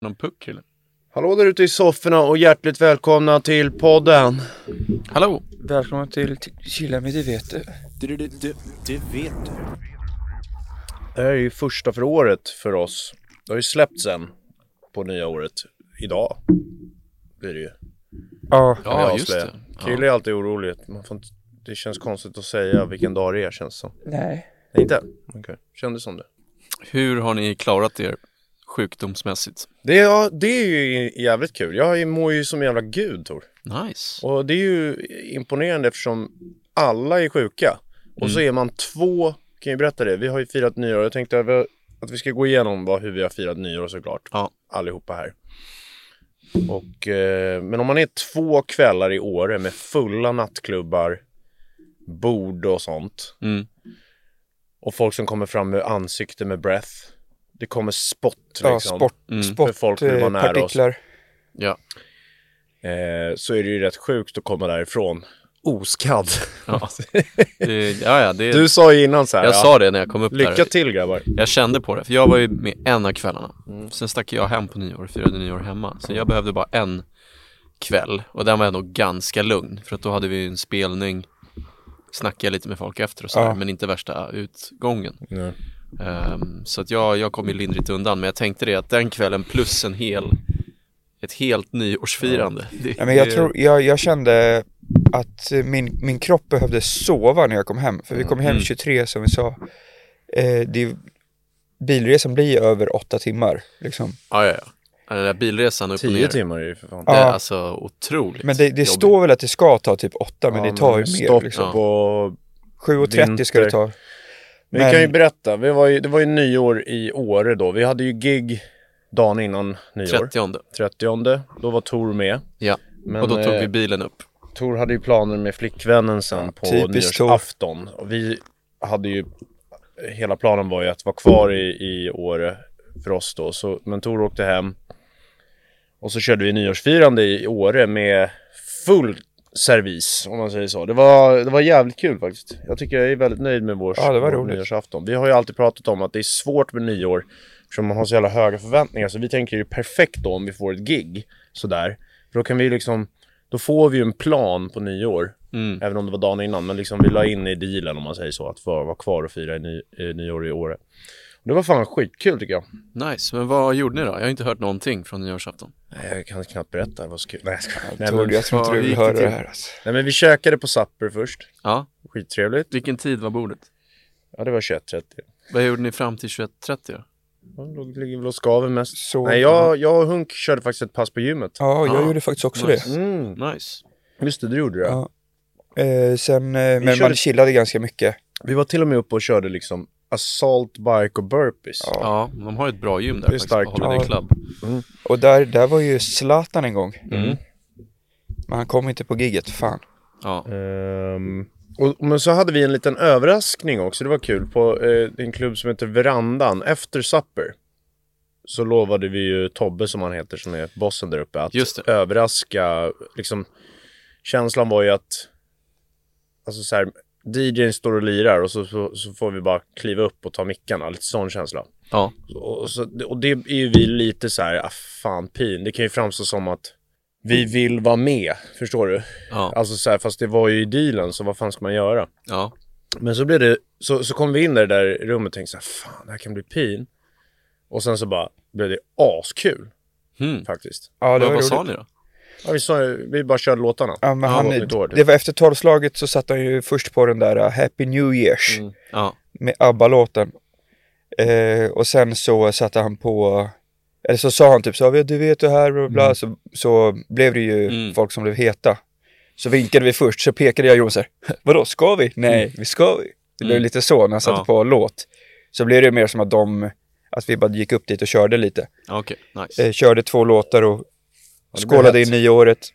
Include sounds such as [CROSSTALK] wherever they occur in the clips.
Någon puck eller? Hallå där ute i sofforna och hjärtligt välkomna till podden. Hallå! Välkommen till Chilla med det vet du. Det, det, det, det vet du. Det här är ju första för året för oss. Det har ju släppts sen på nya året. Idag blir det ju. Ja, Ja, just det. Kille är alltid orolig. Man får inte, det känns konstigt att säga vilken dag det är känns som. nej. Nej, inte? Okej, kändes som det. Hur har ni klarat er sjukdomsmässigt? Det är, ja, det är ju jävligt kul. Jag mår ju som jävla gud Tor. Nice. Och det är ju imponerande eftersom alla är sjuka. Och så är man två, kan jag berätta det, vi har ju firat nyår. Jag tänkte att vi- att vi ska gå igenom vad, hur vi har firat nyår såklart. Ja. Allihopa här. Och, eh, men om man är två kvällar i Åre med fulla nattklubbar, bord och sånt. Mm. Och folk som kommer fram med ansikte med breath. Det kommer spott Ja, liksom. sport, Mm. För sport, folk vill vara nära oss. Ja. Eh, så är det ju rätt sjukt att komma därifrån oskadd. Ja. Det, ja, ja, det, Du sa ju innan så här. jag ja, sa det när jag kom upp Lycka där. till grabbar. Jag kände på det, för jag var ju med en av kvällarna. Mm. Sen stack jag hem på nyår och firade nyår hemma. Så jag behövde bara en kväll. Och den var ändå ganska lugn. För att då hade vi en spelning. Snackade lite med folk efter och sådär. Ja. Men inte värsta utgången. Nej. Ehm, så att jag, jag kom ju lindrigt undan. Men jag tänkte det att den kvällen plus en hel ett helt nyårsfirande. Det, Ja, men jag, tror, jag, jag kände att min, min kropp behövde sova när jag kom hem. För vi kom hem Mm. 23 som vi sa. Eh, det, bilresan blir över åtta timmar. Liksom. Ja, ja, ja. Den där bilresan upp och Tio ner. timmar är det ju för fan. Det är Ja. alltså otroligt Men det, det står väl att det ska ta typ åtta, men Ja, det tar ju stopp mer. Liksom. Ja. på... 7.30 ska det ta. Men vi kan ju berätta. Vi var ju, det var ju nyår i Åre då. Vi hade ju gig dagen innan nyår. 30 30. Då var Tor med. Ja, Men, och då tog eh, vi bilen upp. Tor hade ju planer med flickvännen sen på typiskt Tor. nyårsafton. Och vi hade ju... Hela planen var ju att vara kvar i, i Åre för oss då. Så, men Tor åkte hem. Och så körde vi nyårsfirande i Åre med full servis, om man säger så. Det var, det var jävligt kul faktiskt. Jag tycker jag är väldigt nöjd med vår, Ja, det var vår roligt. nyårsafton. Vi har ju alltid pratat om att det är svårt med nyår eftersom man har så jävla höga förväntningar. Så vi tänker ju perfekt då om vi får ett gig sådär. För då kan vi liksom, då får vi ju en plan på nyår. Mm. Även om det var dagen innan, men liksom vi la in i dealen om man säger så, att få vara kvar och fira i, ny, i nyår i Åre. Det var fan skitkul tycker jag. Nice, men vad gjorde ni då? Jag har inte hört någonting från nyårsafton. Nej, jag kan knappt berätta, det var så kul. Nej, jag skojar. Nej, men, jag tror inte du vill höra det här. Alltså. nej men vi käkade på Supper först. Ja, Skittrevligt. vilken tid var bordet? Ja, det var 21.30. Vad gjorde ni fram till 21.30 då? Ja, låg- ligger väl och skaver mest. Så, Nej, jag, jag och Hunk körde faktiskt ett pass på gymmet. Ja, jag Ja. gjorde faktiskt också Nice. det. Mm, Nice. just det, du gjorde det. Ja. Eh, sen, eh, men körde- man chillade ganska mycket. Vi var till och med uppe och körde liksom assault, bike och burpees. Ja. Ja, de har ju ett bra gym där Det är faktiskt starkt. Ja. Club. Och där, där var ju Zlatan en gång. Mm. Men han kom inte på gigget, fan. Ja, Ehm, och, men så hade vi en liten överraskning också, det var kul. På eh, en klubb som heter Verandan, efter Supper. Så lovade vi ju Tobbe som han heter, som är bossen där uppe, att överraska. Liksom, känslan var ju att, alltså så här, DJn står och lirar och så, så, så får vi bara kliva upp och ta mickarna, lite sån känsla. ja, Och, så, och det är ju vi lite så här, ah, fan pin. Det kan ju framstå som att vi vill vara med, förstår du? ja, Alltså så här, fast det var ju i dealen, så vad fan ska man göra? ja. Men så blev det, så, så kom vi in där i det där rummet och tänkte så här, fan det här kan bli pin. Och sen så bara blev det askul Hmm. faktiskt. Ja, det var vad roligt. sa ni då? Ja, vi, sa, vi bara körde låtarna. Ja, men han, typ. det var efter tolvslaget så satte han ju först på den där uh, Happy New Years Mm. Ja, med ABBA-låten. Eh, och sen så satte han på, eller så sa han typ så, "Ja, du vet det här och bla, så, så blev det ju Mm. folk som blev heta. Så vinkade vi först, så pekade jag och Jonas så här, vadå, ska vi? Nej, vi ska vi. Det blev Mm. lite så när han satte Ja. på låt. Så blev det mer som att de, Att vi bara gick upp dit och körde lite. Okej, nice. Eh, körde två låtar och skålade in nyåret.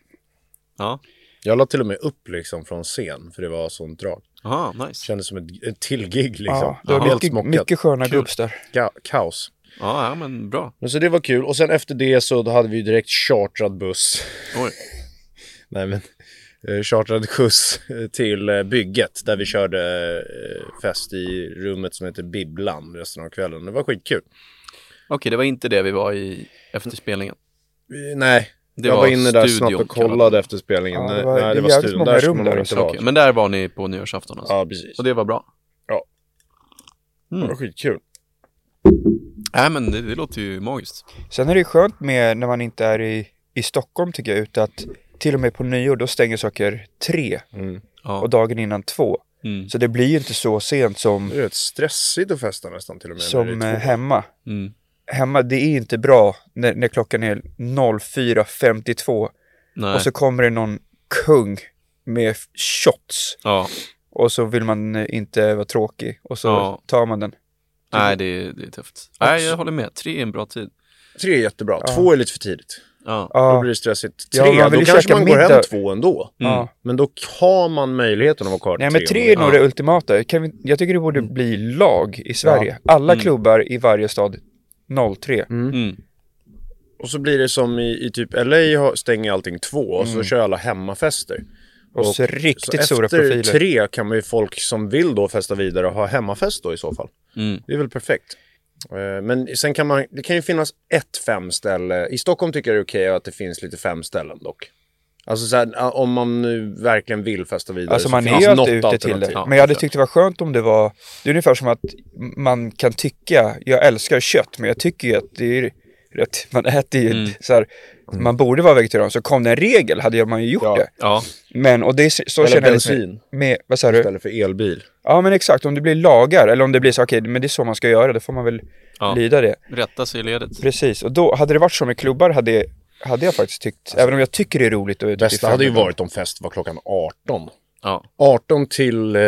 Ja, Jag la till och med upp liksom från scen för det var sånt drag. aha, nice. Kändes som ett, ett till gig liksom. Ja, det var Helt mycket, smockat. mycket sköna gubbs där. Ka- kaos. Ja, ja, men bra. Men så det var kul. Och sen efter det så då hade vi direkt chartrad buss. Oj. [LAUGHS] Nej men, eh, chartrad skjuts eh, till eh, bygget där vi körde eh, fest i rummet som heter Bibblan resten av kvällen. Det var skitkul. Okej, det var inte det vi var i efter spelningen. Vi- Nej, Det jag var, var inne där studion, snabbt och kollade det. efter spelningen. Ja, det var- Nej, det var studion. Där man där inte. Okej, men där var ni på nyårsafton alltså? Ja, precis. Och det var bra? Ja. Mm. Det var skitkul. Nej, men det, det låter ju magiskt. Sen är det skönt med när man inte är i, i Stockholm tycker jag ute att till och med på nyår då stänger saker tre Mm. Ja. och dagen innan två. Mm. Så det blir ju inte så sent som, Det är rätt stressigt att festa nästan till och med. som eh, hemma. Mm. Hemma, det är inte bra när, när klockan är 04.52 Nej. och så kommer det någon kung med shots Ja. och så vill man eh, inte vara tråkig och så Ja. tar man den. Nej, det, är- det är tufft. Nej, jag håller med. Tre är en bra tid. Tre är jättebra. Ja. Två är lite för tidigt. Ja. Då Ja, blir det stressigt. Ja, Tre, man vill då kanske man går hem middag. två ändå. ja. Men då har man möjligheten att vara kvar Nej men tre är nog Ja. det ultimata. Kan vi, jag tycker det borde bli lag i Sverige. Alla Mm. klubbar i varje stad 03. Mm. Och så blir det som i, i typ LA stänger allting två och så Mm. kör alla hemmafester. Och så riktigt så stora efter profiler. tre kan man ju folk som vill då festa vidare ha hemmafest då i så fall. Mm. Det är väl perfekt. Eh, Men sen kan man, det kan ju finnas ett femställe. I Stockholm tycker jag det är okej att det finns lite femställen dock. Alltså så här, om man nu verkligen vill festa vidare Alltså så man är finns ju något alltid ute till det. Ja, Men jag hade tyckt det var skönt om det var, det är ungefär som att man kan tycka, jag älskar kött, men jag tycker ju att det är rätt, man äter ju Mm. så här, man borde vara vegetarian. Så kom det en regel hade man ju gjort Ja. det. Ja. Men, och det är så så Eller känner jag med, bensin med, vad sa du? istället för elbil. Ja men exakt, om det blir lagar, eller om det blir så, okej, men det är så man ska göra, då får man väl Ja. lyda det. Rätta sig i ledet. Precis, och då hade det varit så med klubbar hade, hade jag faktiskt tyckt, även om jag tycker det är roligt att Bästa hade ju varit om fest var klockan 18. Ja. 18 till eh,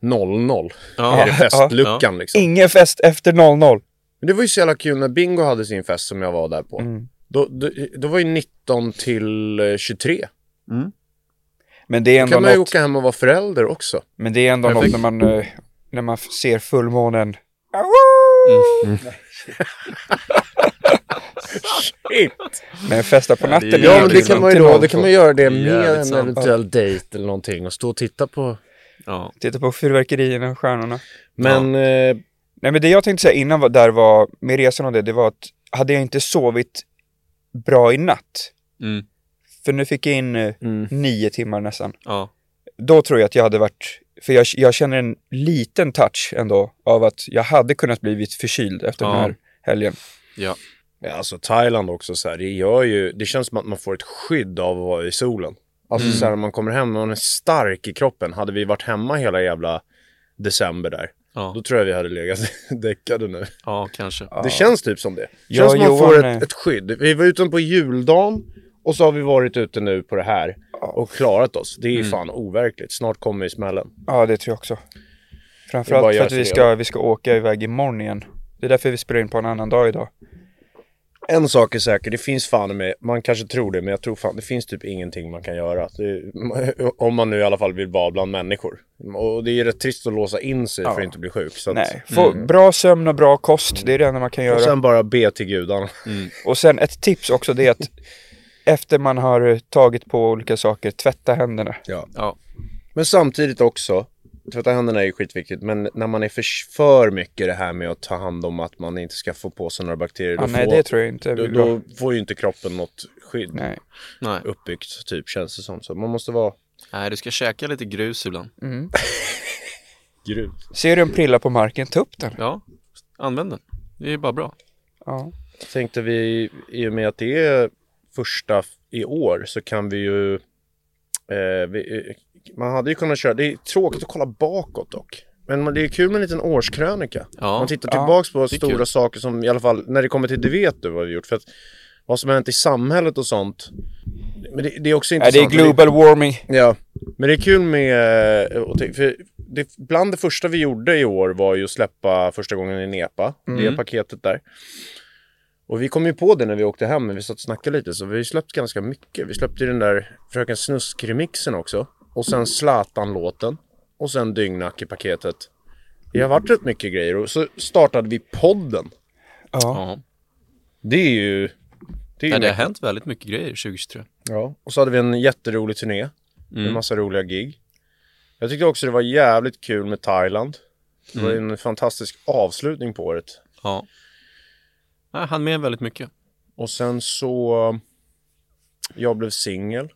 00 Ja. är det festluckan liksom. Ingen fest efter 00. Men det var ju så jävla kul när Bingo hade sin fest som jag var där på. Mm. Då, då, då var ju 19 till eh, 23. Men det är Då ändå kan man ju något, åka hem och vara förälder också. men det är ändå Perfekt. något när man, eh, när man ser fullmånen. [LAUGHS] [LAUGHS] Shit. Men festa på Ja, det natten Ja, men ju det kan man ju då, det kan man göra det med en eventuell dejt eller någonting och stå och titta på. Ja. Titta på fyrverkerierna och stjärnorna. Men eh, Nej men det jag tänkte säga innan var, där var, med resan och det, det var att hade jag inte sovit bra i natt, Mm. för nu fick jag in eh, mm, nio timmar nästan, Ja. då tror jag att jag hade varit, för jag, jag känner en liten touch ändå av att jag hade kunnat blivit förkyld efter den Ja. här helgen. Ja. Ja, alltså Thailand också så här, det gör ju, det känns som att man får ett skydd av att vara i solen. Alltså Mm. så här man kommer hem, man är stark i kroppen. Hade vi varit hemma hela jävla december där, Ja. då tror jag vi hade legat [LAUGHS] däckade nu. ja, kanske. Det känns typ som det. Det Ja, känns som man får ett, ett skydd. Vi var ute på juldagen och så har vi varit ute nu på det här och klarat oss. Det är Mm. fan overkligt. Snart kommer ju smällen. Ja, det tror jag också. Framförallt för att vi ska, vi ska åka iväg imorgon igen. Det är därför vi spelar in på en annan dag idag. En sak är säker, det finns fan med, man kanske tror det, men jag tror fan det finns typ ingenting man kan göra. Det, [LAUGHS] om man nu i alla fall vill vara bland människor. Och det är rätt trist att låsa in sig för Ja. att inte bli sjuk. Så att, Nej, få bra sömn och bra kost, det är det enda man kan göra. Och sen bara be till gudarna. Och sen ett tips också, det är att efter man har tagit på olika saker, tvätta händerna. Ja. Ja. Men samtidigt också, tvätta händerna är ju skitviktigt, men när man är för, för mycket det här med att ta hand om att man inte ska få på sig några bakterier, Ja, då, nej, får, det tror jag inte. då, då får ju inte kroppen något skydd Nej. Uppbyggt, typ, känns det som. Så man måste vara Nej, du ska käka lite grus ibland. [LAUGHS] grus. Ser du en prilla på marken, ta upp den. Ja. Använd den. Det är bara bra. Ja. Tänkte vi, i och med att det är första i år, så kan vi ju... Eh, vi, eh, man hade ju kunnat köra, det är tråkigt att kolla bakåt dock. Men det är kul med en liten årskrönika. Ja. Man tittar Ja, tillbaks på är stora kul. saker som i alla fall, när det kommer till det vet du vad vi gjort. För att vad som har hänt i samhället och sånt. Men det, det är också Nej, det är intressant. global warming. Ja, men det är kul med, eh, för det, bland det första vi gjorde i år var ju att släppa första gången i Nepa. Det paketet där. Och vi kom ju på det när vi åkte hem, när vi satt och snackade lite, så vi har släppt ganska mycket. Vi släppte ju den där Fröken Snusk-remixen också. Och sen Zlatan-låten. Och sen Dyngnack i paketet. Det har varit rätt mycket grejer och så startade vi podden. Ja. Det är ju... Det är ju Nej, det har mycket. hänt väldigt mycket grejer 2023. Ja. Och så hade vi en jätterolig turné. Med Mm. massa roliga gig. Jag tyckte också det var jävligt kul med Thailand. Det var Mm. en fantastisk avslutning på året. Ja. Jag hann med väldigt mycket. Och sen så... Jag blev singel.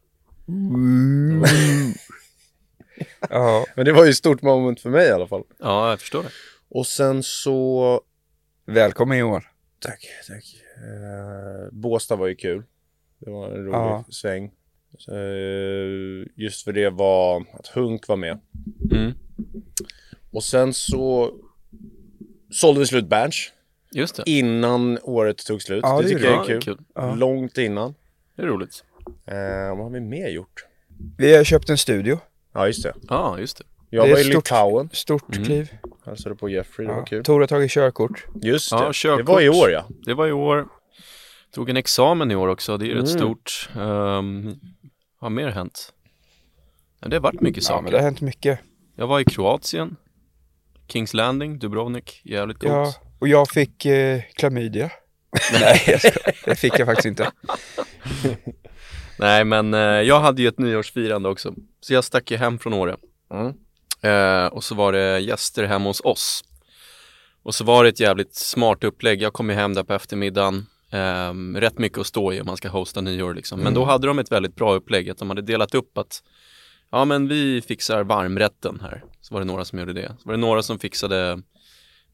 Ja. [LAUGHS] Men det var ju ett stort moment för mig i alla fall. Ja, jag förstår det. Och sen så... Välkommen Johan. Tack, tack. Eh, Båstad var ju kul. Det var en rolig Ja. sväng. Eh, just för det var att Hunk var med. Mm. Och sen så sålde vi slut Berns Just det. innan året tog slut. Ja, det, det tycker jag är Ja, kul. Ja. Långt innan. Det är roligt. Eh, vad har vi mer gjort? Vi har köpt en studio. Ja, just det. Ja, just det. Jag Det är var i stort. Litauen. Stort Mm. kliv. Hälsade på Jeffrey, det Ja. var kul. Tor har tagit körkort. Just Ja, det. körkort. Det var i år ja. Det var i år. Tog en examen i år också, det är rätt Mm. stort. Um, har mer hänt? Ja, det har varit mycket Ja, saker. men det har hänt mycket. Jag var i Kroatien, Kings Landing, Dubrovnik, jävligt coolt. Ja, och jag fick eh, klamydia. [LAUGHS] Nej, jag skojar. det fick jag faktiskt inte. [LAUGHS] Nej men eh, jag hade ju ett nyårsfirande också, så jag stack ju hem från Åre. Mm. Eh, och så var det gäster hemma hos oss. Och så var det ett jävligt smart upplägg, jag kom ju hem där på eftermiddagen. Ehm, rätt mycket att stå i om man ska hosta nyår liksom. Men då hade de ett väldigt bra upplägg, att de hade delat upp att Ja men vi fixar varmrätten här. Så var det några som gjorde det. Så var det några som fixade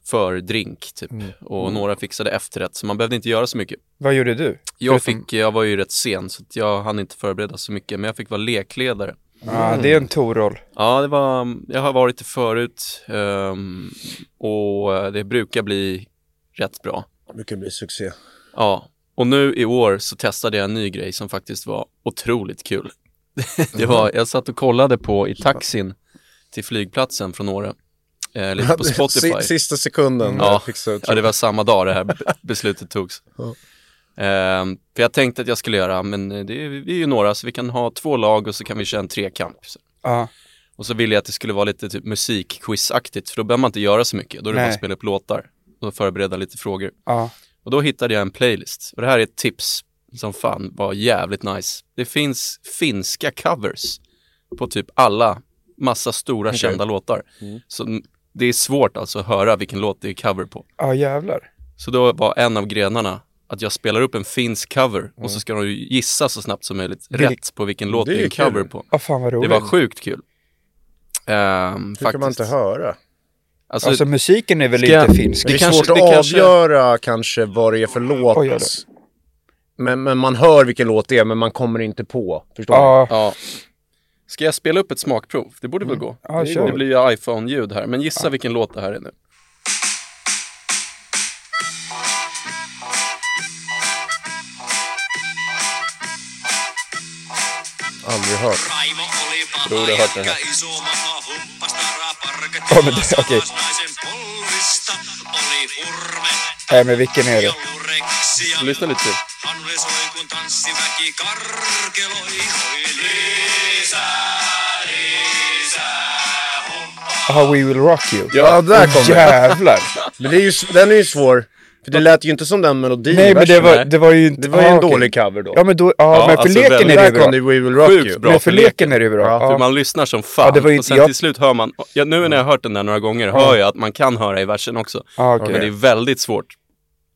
för drink typ. Och några fixade efterrätt, så man behövde inte göra så mycket. Vad gjorde du? Jag, fick, jag var ju rätt sen så att jag hann inte förbereda så mycket, men jag fick vara lekledare. Ja, det är en Tor-roll. Ja, det var, jag har varit det förut ehm, och det brukar bli rätt bra. Det brukar bli succé. Ja, och nu i år så testade jag en ny grej som faktiskt var otroligt kul. [LAUGHS] det var, jag satt och kollade på i taxin till flygplatsen från Åre, eh, lite på [LAUGHS] Spotify. Si- Sista sekunden. Ja. jag fixade Ja, det var samma dag det här be- [LAUGHS] beslutet togs. [LAUGHS] Ja. Ehm, för jag tänkte att jag skulle göra, men det är, vi är ju några så vi kan ha två lag och så kan vi köra en trekamp. Ja, Och så ville jag att det skulle vara lite typ musikquizaktigt för då behöver man inte göra så mycket. Då är det bara att spela upp låtar och förbereda lite frågor. ja. Och då hittade jag en playlist. Och det här är ett tips som fan var jävligt nice. Det finns finska covers på typ alla, massa stora kända låtar. Så n- det är svårt alltså att höra vilken låt det är cover på. Ja, jävlar. Så då var en av grenarna att jag spelar upp en finsk cover och så ska de ju gissa så snabbt som möjligt Vilk- rätt på vilken låt Det det är är en kul. cover på. Ja, fan vad Det var sjukt kul. Ehm, Det kan man inte höra. Alltså, Alltså musiken är väl Ska jag- inte finsk? Men det är kanske- svårt det att kanske- avgöra kanske vad det är för låt. Oj. Men, men man hör vilken låt det är, men man kommer inte på. Förstår du? Ja, Ja. Ska jag spela upp ett smakprov? Det borde väl gå? Mm. ja Det kör. blir ju iPhone-ljud här, men gissa vilken låt det här är nu. Aldrig hört. Tror du har hört den här? Ja, men det- okej. Polvista oli hurme. Vilken är det? Joulureksia. Lyssna lite till. Hän oli soi kun tanssiväki karkeloi. Lisää, lisää. Aha, We Will Rock You. Ja, där kom det. Jävlar. Men det är ju, den är ju svår. För det lät ju inte som den melodin Nej, men det var, det var ju inte... Det var ju ah, en okej. dålig cover då. Ja, men då, ja, Ja, men för alltså leken är det Där ju bra. det We Will Rock Sjukt You. bra. Men för för leken är det ju bra. Ja, För Ja. man lyssnar som fan. Ja, det var ju och sen jag- till slut hör man, ja, nu när jag har hört den där några gånger, hör jag att man kan höra i versen också. Ja, okej. Men det är väldigt svårt.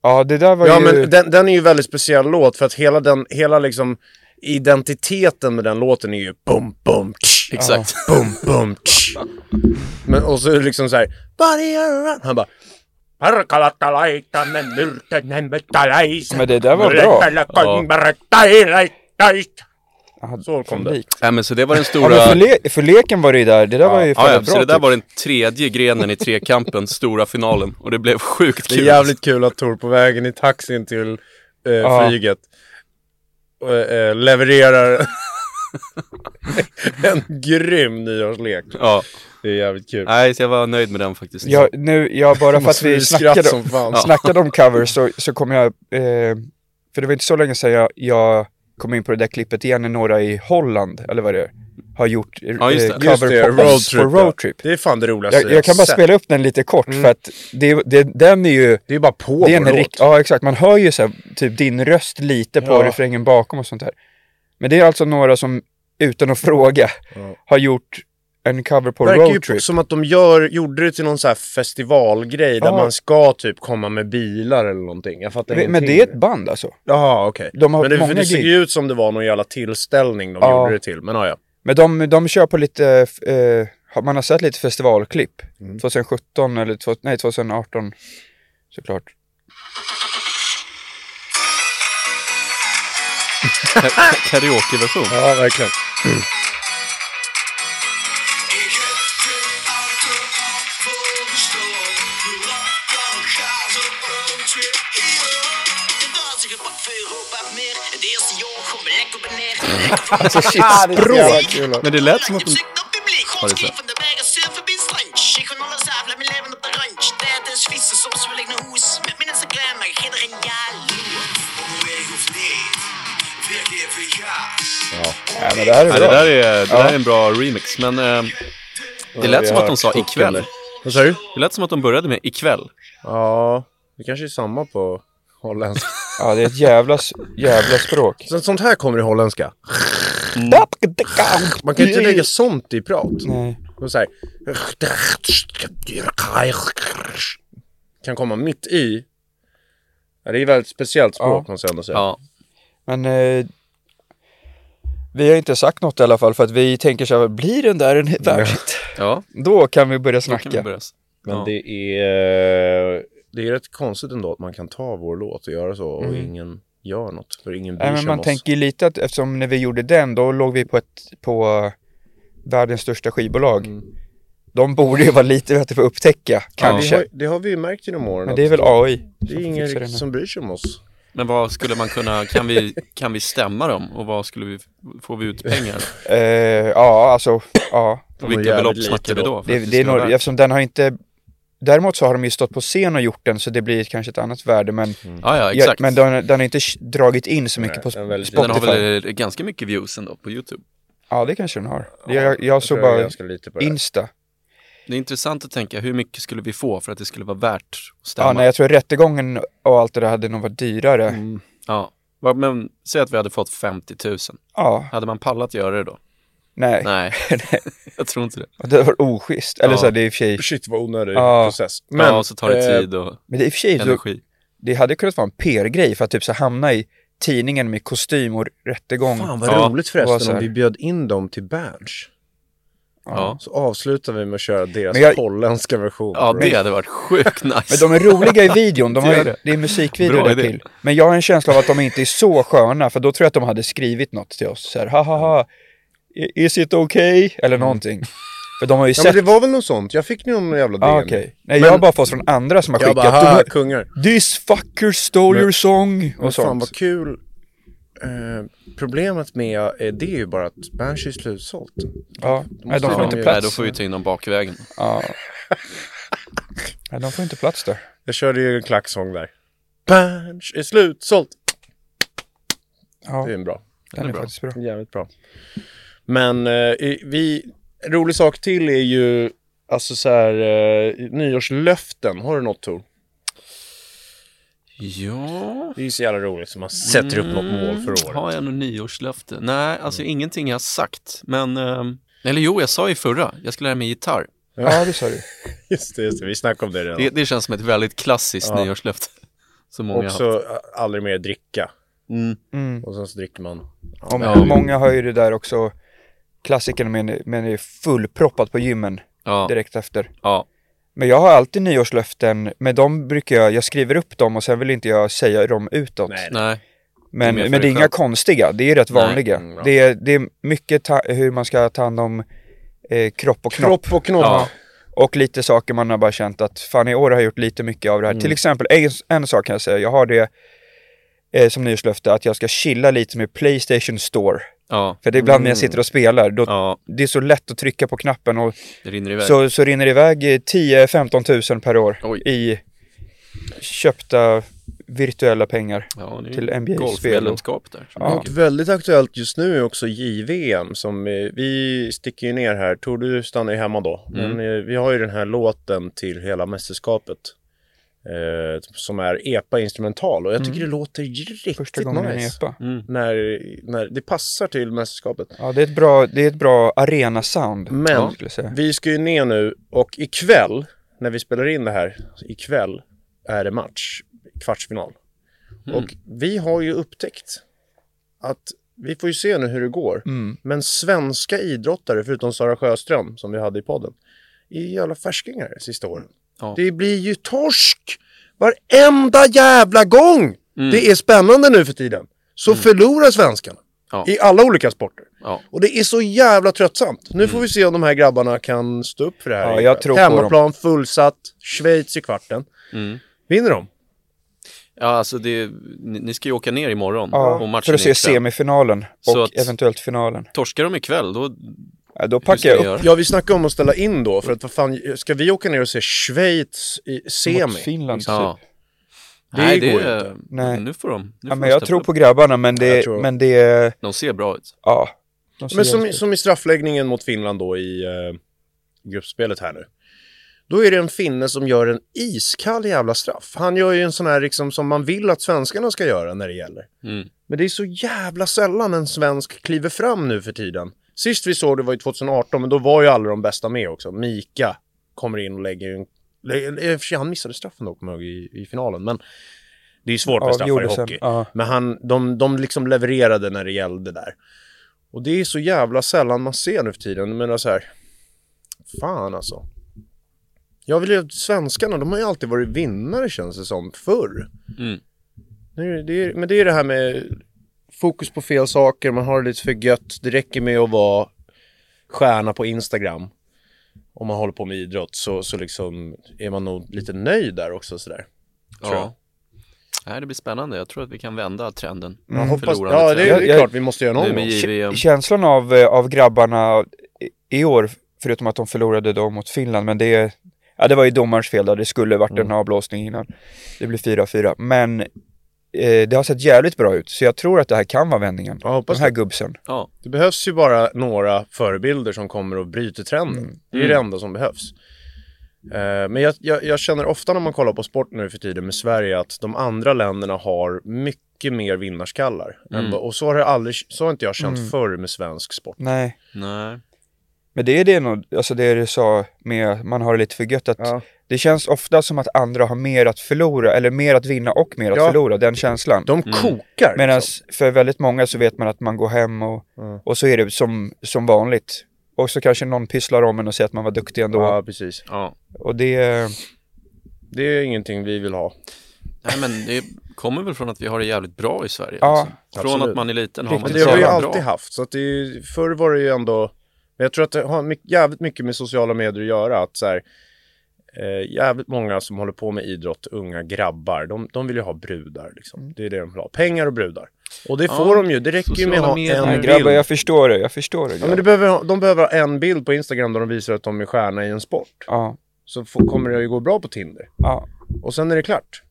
Ja, det där var Ja, ju... men den, den är ju väldigt speciell låt för att hela den, hela liksom identiteten med den låten är ju bum bum tsch, Exakt. bum bum tsch. Men och så är det liksom så här Body around. Han bara Parkalatalaitanen myrtenen metalais. Men det där var bra. Aha, Så kom det. Nej men så det var den Ja, stora... men för, le- för leken var det ju där. Det där var ju Ja, ja, bra. så det där typ. var den tredje grenen i trekampen, [LAUGHS] stora finalen. Och det blev sjukt Det är kul. jävligt kul att Tor på vägen i taxin till eh, Ja. flyget eh, eh, levererar [LAUGHS] [LAUGHS] En grym nyårslek. Ja, Det är jävligt kul. nej, så jag var nöjd med den faktiskt. Ja, nu, ja, bara för att vi snackade, som fan. snackade om covers så, så kommer jag, eh, för det var inte så länge sedan jag, jag kom in på det där klippet igen när några i Holland, eller vad det är, har gjort eh, Ja, just det. cover Just det, på road oss trip, på ja. Road Trip. Det är fan det roligaste Jag, jag kan bara sett. spela upp den lite kort Mm. för att det, det, den är ju, Det är bara på det är en rik, ja exakt, man hör ju så här, typ din röst lite på Ja. refrängen bakom och sånt här. Men det är alltså några som, utan att [LAUGHS] fråga, Ja. har gjort en cover på verkar Road ju Trip. som att de gör, gjorde det till någon så här festivalgrej där Ja. man ska typ komma med bilar eller någonting. Jag fattar Men ingenting. det är ett band alltså. Jaha, okej. De har Men det, många för det gig. ju ut som det var någon jävla tillställning de Ja. gjorde det till. Men ja, ja. Men de, de kör på lite, eh, har- man har sett lite festivalklipp. Mm. 2017 eller nej 2018 såklart. Kom ik lekker beneden. Alltså shit, språk! Men det lät som att de... Naar publiek. Wat ja. Ja, men det här är bra. det där är, det Ja. där är en bra remix, men eh, det lät som att de sa ikväll. Vad sa du? Det lät som att de började med ikväll. Ja, det kanske är samma på holländska. [LAUGHS] Ja, det är ett jävla, jävla språk. Så, sånt här kommer i holländska. Man kan ju inte lägga sånt i prat. Nej. Och så här. Kan komma mitt i. Ja, det är väldigt speciellt språk Ja. måste jag ändå säga. Ja, Men eh, vi har inte sagt något i alla fall för att vi tänker så här, blir den där en världshit? [LAUGHS] ja Då kan vi börja kan vi snacka. börja. Men Ja. det är, det är rätt konstigt ändå att man kan ta vår låt och göra så och Mm. ingen gör något. För ingen bryr Nej, men sig man oss. tänker ju lite att eftersom när vi gjorde den, då låg vi på ett, på världens största skivbolag. Mm. De borde ju vara lite bättre på att upptäcka, Ja, kanske. det, har, det har vi ju märkt genom åren. Men det är väl AI. det är ingen riktigt som bryr sig om oss. Men vad skulle man kunna, kan vi, kan vi stämma dem? Och vad skulle vi, får vi ut pengar? Eh, ja, alltså, ja. Och vilka belopp snackar vi då. Det, det är nog, eftersom den har inte Däremot så har de ju stått på scen och gjort den så det blir kanske ett annat värde men, Ja, ja, ja, exakt. men den, den har inte dragit in så mycket Nej, på väldigt- Den Spotify. har väl eh, ganska mycket views ändå på YouTube. Ja det kanske den har. jag, jag såg jag bara lite på det. Insta. Det är intressant att tänka, hur mycket skulle vi få för att det skulle vara värt att stämma? Ja, nej, jag tror rättegången och allt det där hade nog varit dyrare. Mm. Ja. Men säg att vi hade fått 50 000. Ja, Hade man pallat göra det då? nej. Nej, [LAUGHS] [LAUGHS] jag tror inte det. Det var oschysst. Eller Ja. så det är i och för sig, Shit vad onödig Ja. process. Men, ja, och så tar det eh, tid och men det är i och för sig, så, energi. det hade kunnat vara en PR-grej för att typ så hamna i tidningen med kostym och rättegång. Fan vad Ja, roligt så förresten om vi bjöd in dem till Berns. Ja. Så avslutar vi med att köra deras Men jag- holländska version. Ja, det hade varit sjukt [LAUGHS] nice. Men de är roliga i videon, de har Det ju, är det. är musikvideo där till. Men jag har en känsla av att de inte är så sköna, för då tror jag att de hade skrivit något till oss. Så här, ha ha ha, is it okay? Eller någonting. För de har ju Ja men sett... det var väl något sånt, jag fick någon jävla ah, DM. okej. Nej, jag Men- har bara fått från andra som har Jag skickat. bara, ha, "Du- kungar. This fucker stole Men- your song! Men Och fan sånt. vad kul. Eh, problemet med eh, det är ju bara att Berns är slutsålt. Ja, nej, de får inte plats. Nej, då får vi ta in dem bakvägen. Ja. Nej, de får inte plats där. Jag körde ju en klacksång där. Berns är slutsålt. Ja, Det är en bra. den är är bra. faktiskt bra. Jävligt bra. Men eh, vi, en rolig sak till är ju alltså så här eh, nyårslöften. Har du något Tor? Ja... Det är ju så jävla roligt som man sätter upp något mål för året. Mm. Har jag något nyårslöfte? Nej, alltså ingenting jag har sagt. Men, ehm, eller jo, jag sa i förra, jag skulle lära mig gitarr. Ja, det sa du. [LAUGHS] [LAUGHS] Just det, just det, vi snackade om det redan. Det, det känns som ett väldigt klassiskt Ja. nyårslöfte. [LAUGHS] Som många har Också haft. ä, aldrig mer dricka. Mm. Mm. Och sen så dricker man. Om, Ja. Många har ju det där också, klassikern med, med det är fullproppat på gymmen Ja, direkt efter. ja, Men jag har alltid nyårslöften, men de brukar jag, jag skriver upp dem och sen vill inte jag säga dem utåt. Nej, nej. men det men det är inga konstiga, det är rätt Nej. vanliga. Mm, ja. det, är, det är mycket ta, hur man ska ta hand om eh, kropp och knopp. Kropp och knopp. Ja. Och lite saker man har bara känt att fan i år har jag gjort lite mycket av det här. Mm. Till exempel, en, en sak kan jag säga, jag har det eh, som nyårslöfte att jag ska chilla lite med Playstation Store. Ja, För det är ibland när jag sitter och spelar, då, ja, det är så lätt att trycka på knappen och det rinner iväg. så, så rinner det iväg 10-15 tusen per år Oj. i köpta virtuella pengar. ja, det är till NBA-spel. Golfmedlemskap där. som Ja. ligger. Väldigt aktuellt just nu är också JVM som eh, vi sticker ju ner här. Tor du stannar ju hemma då. Mm. Men eh, vi har ju den här låten till hela mästerskapet. Eh, som är EPA instrumental och jag tycker det låter riktigt Mm. Första gången nice. epa. Mm. När, när det passar till mästerskapet. Ja, det är ett bra, det är ett bra arena-sound. Men säga. vi ska ju ner nu och ikväll, när vi spelar in det här, ikväll är det match, kvartsfinal. Mm. Och vi har ju upptäckt att vi får ju se nu hur det går. Mm. Men svenska idrottare, förutom Sara Sjöström som vi hade i podden, är ju jävla färskingar sista åren. Ja. Det blir ju torsk varenda jävla gång! Mm. Det är spännande nu för tiden. Så förlorar svenskarna. Ja. I alla olika sporter. Ja. Och det är så jävla tröttsamt. Nu får vi se om de här grabbarna kan stå upp för det här. Ja, jag tror Hemmaplan, fullsatt, Schweiz i kvarten. Mm. Vinner de? Ja, alltså det, ni, ni ska ju åka ner imorgon och Ja, matchen för att se semifinalen och att- eventuellt finalen. Torskar de ikväll, då, då packar jag upp? Ja, vi snackade om att ställa in då. För att vad fan, ska vi åka ner och se Schweiz i semi? mot Finland. Ja. Typ. Det Nej, går det, inte. Nej. Nu får de. Nu Ja, får men de jag tror upp. på grabbarna, men det, tror- men det, De ser bra ut. ja. Men som, som i straffläggningen mot Finland då i eh, gruppspelet här nu. Då är det en finne som gör en iskall jävla straff. Han gör ju en sån här liksom som man vill att svenskarna ska göra när det gäller. Mm. Men det är så jävla sällan en svensk kliver fram nu för tiden. Sist vi såg det var ju 2018, men då var ju alla de bästa med också. Mika kommer in och lägger en... lä- I och för sig, han missade straffen då, kommer jag i, i finalen. Men det är svårt med straffar i hockey. Ja. Men han, de, de liksom levererade när det gällde där. Och det är så jävla sällan man ser nu för tiden. Menar så här, fan alltså. Jag vill ju, svenskarna, de har ju alltid varit vinnare känns det som, förr. Mm. Nu, det är, men det är det här med fokus på fel saker, man har det lite för gött. Det räcker med att vara stjärna på Instagram. Om man håller på med idrott så, så liksom är man nog lite nöjd där också sådär. Tror jag. Ja. Nej, det blir spännande. Jag tror att vi kan vända trenden. Jag hoppas, ja det, är- det är klart vi måste göra. JVM. Känslan av, eh, av grabbarna i- i år, förutom att de förlorade då mot Finland, men det, ja, det var ju domarens fel där, det skulle varit Mm. en avblåsning innan. Det blev 4-4, men eh, det har sett jävligt bra ut, så jag tror att det här kan vara vändningen. Ja, hoppas Den här det. gubbsen. Ja, Det behövs ju bara några förebilder som kommer och bryter trenden. Det är ju det enda som behövs. Eh, men jag, jag, jag känner ofta när man kollar på sport nu för tiden med Sverige att de andra länderna har mycket mer vinnarskallar. än vad- och så har, det aldrig, så har inte jag känt förr med svensk sport. Nej, nej. men det är det nog, alltså det du sa med, man har det lite för gött att Ja. Det känns ofta som att andra har mer att förlora, eller mer att vinna och mer att Ja. förlora, den känslan. De kokar! Medan liksom. för väldigt många så vet man att man går hem och, Mm. och så är det som, som vanligt. Och så kanske någon pysslar om en och säger att man var duktig ändå. Ja, precis. Ja. Och det, Det är ingenting vi vill ha. Nej, men det kommer väl från att vi har det jävligt bra i Sverige. Ja, liksom. Från absolut. att man är liten har man Men det det har vi alltid bra. haft. Så att det är, förr var det ju ändå... Men jag tror att det har mycket, jävligt mycket med sociala medier att göra. Att så här, eh, jävligt många som håller på med idrott, unga grabbar, de, de vill ju ha brudar. Liksom. Det är det de vill ha. Pengar och brudar. Och det Ja, får de ju. Det räcker ju med att ha medier. en bild. grabbar jag förstår det, jag förstår det. Ja, men det behöver, de behöver ha en bild på Instagram där de visar att de är stjärna i en sport. ja, Så får, kommer det ju gå bra på Tinder. ja. Och sen är det klart.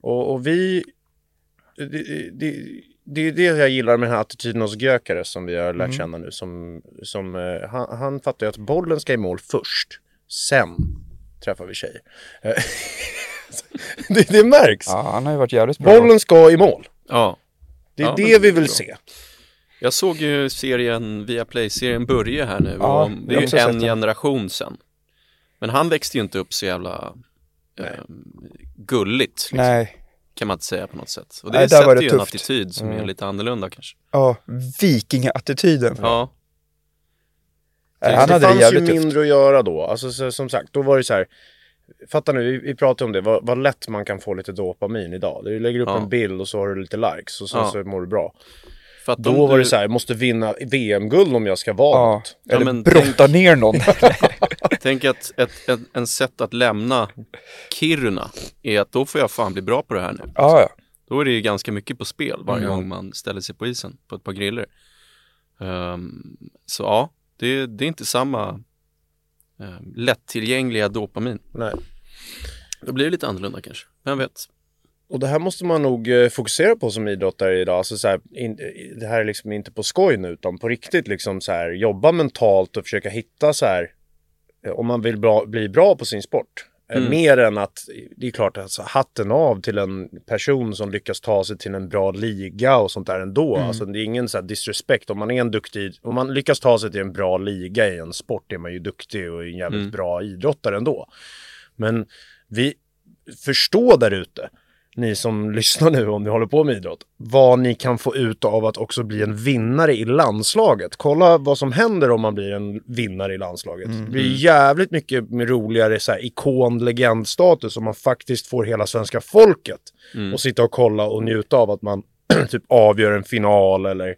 Och, och vi... Det, det, det är det jag gillar med den här attityden hos Gökare som vi har lärt Mm. känna nu. Som, som, eh, han, han fattar ju att bollen ska i mål först. Sen träffar vi tjejer. Eh, [LAUGHS] det, det märks. ja, han har ju varit jävligt bra. Bollen ska i mål. Ja. Det är Ja, det vi vill bra. se. Jag såg ju serien via Play-serien Börje här nu Ja, det är ju en generation sen. Men han växte ju inte upp så jävla eh, gulligt liksom, Nej, kan man inte säga på något sätt. Och det Nej, sätter det ju en tufft. attityd som är lite annorlunda kanske. ja, vikingattityden. Ja, han det hade det fanns ju jävligt tufft. mindre att göra då. Alltså så, som sagt, då var det så här. Fatta nu, vi, vi pratade om det, vad, vad lätt man kan få lite dopamin idag. Du lägger upp Ja. en bild och så har du lite likes och så, Ja. så mår du bra. för Då om var du, det så här, måste vinna VM-guld om jag ska vara Ja, något. Eller brotta ner någon. [LAUGHS] [LAUGHS] Tänk att ett, ett, en sätt att lämna Kiruna är att då får jag fan bli bra på det här nu. ja, ja. Då är det ju ganska mycket på spel varje Mm. gång man ställer sig på isen på ett par griller. Ehm, så ja, det, det är inte samma um, lättillgängliga dopamin. Nej. Då blir det lite annorlunda kanske. Vem vet? Och det här måste man nog eh, fokusera på som idrottare idag. Alltså så här, in, det här är liksom inte på skoj nu utan på riktigt liksom så här jobba mentalt och försöka hitta så här eh, om man vill bra, bli bra på sin sport. Eh, Mm. Mer än att, det är klart, alltså, hatten av till en person som lyckas ta sig till en bra liga och sånt där ändå. Alltså det är ingen så här disrespect. Om man är en duktig, om man lyckas ta sig till en bra liga i en sport är man ju duktig och en jävligt Mm. bra idrottare ändå. Men vi, förstå där ute, ni som [LAUGHS] lyssnar nu om ni håller på med idrott, vad ni kan få ut av att också bli en vinnare i landslaget. Kolla vad som händer om man blir en vinnare i landslaget. Det blir jävligt mycket roligare så här, ikon, legendstatus om man faktiskt får hela svenska folket Mm. och sitta och kolla och njuta av att man [CLEARS THROAT] typ avgör en final eller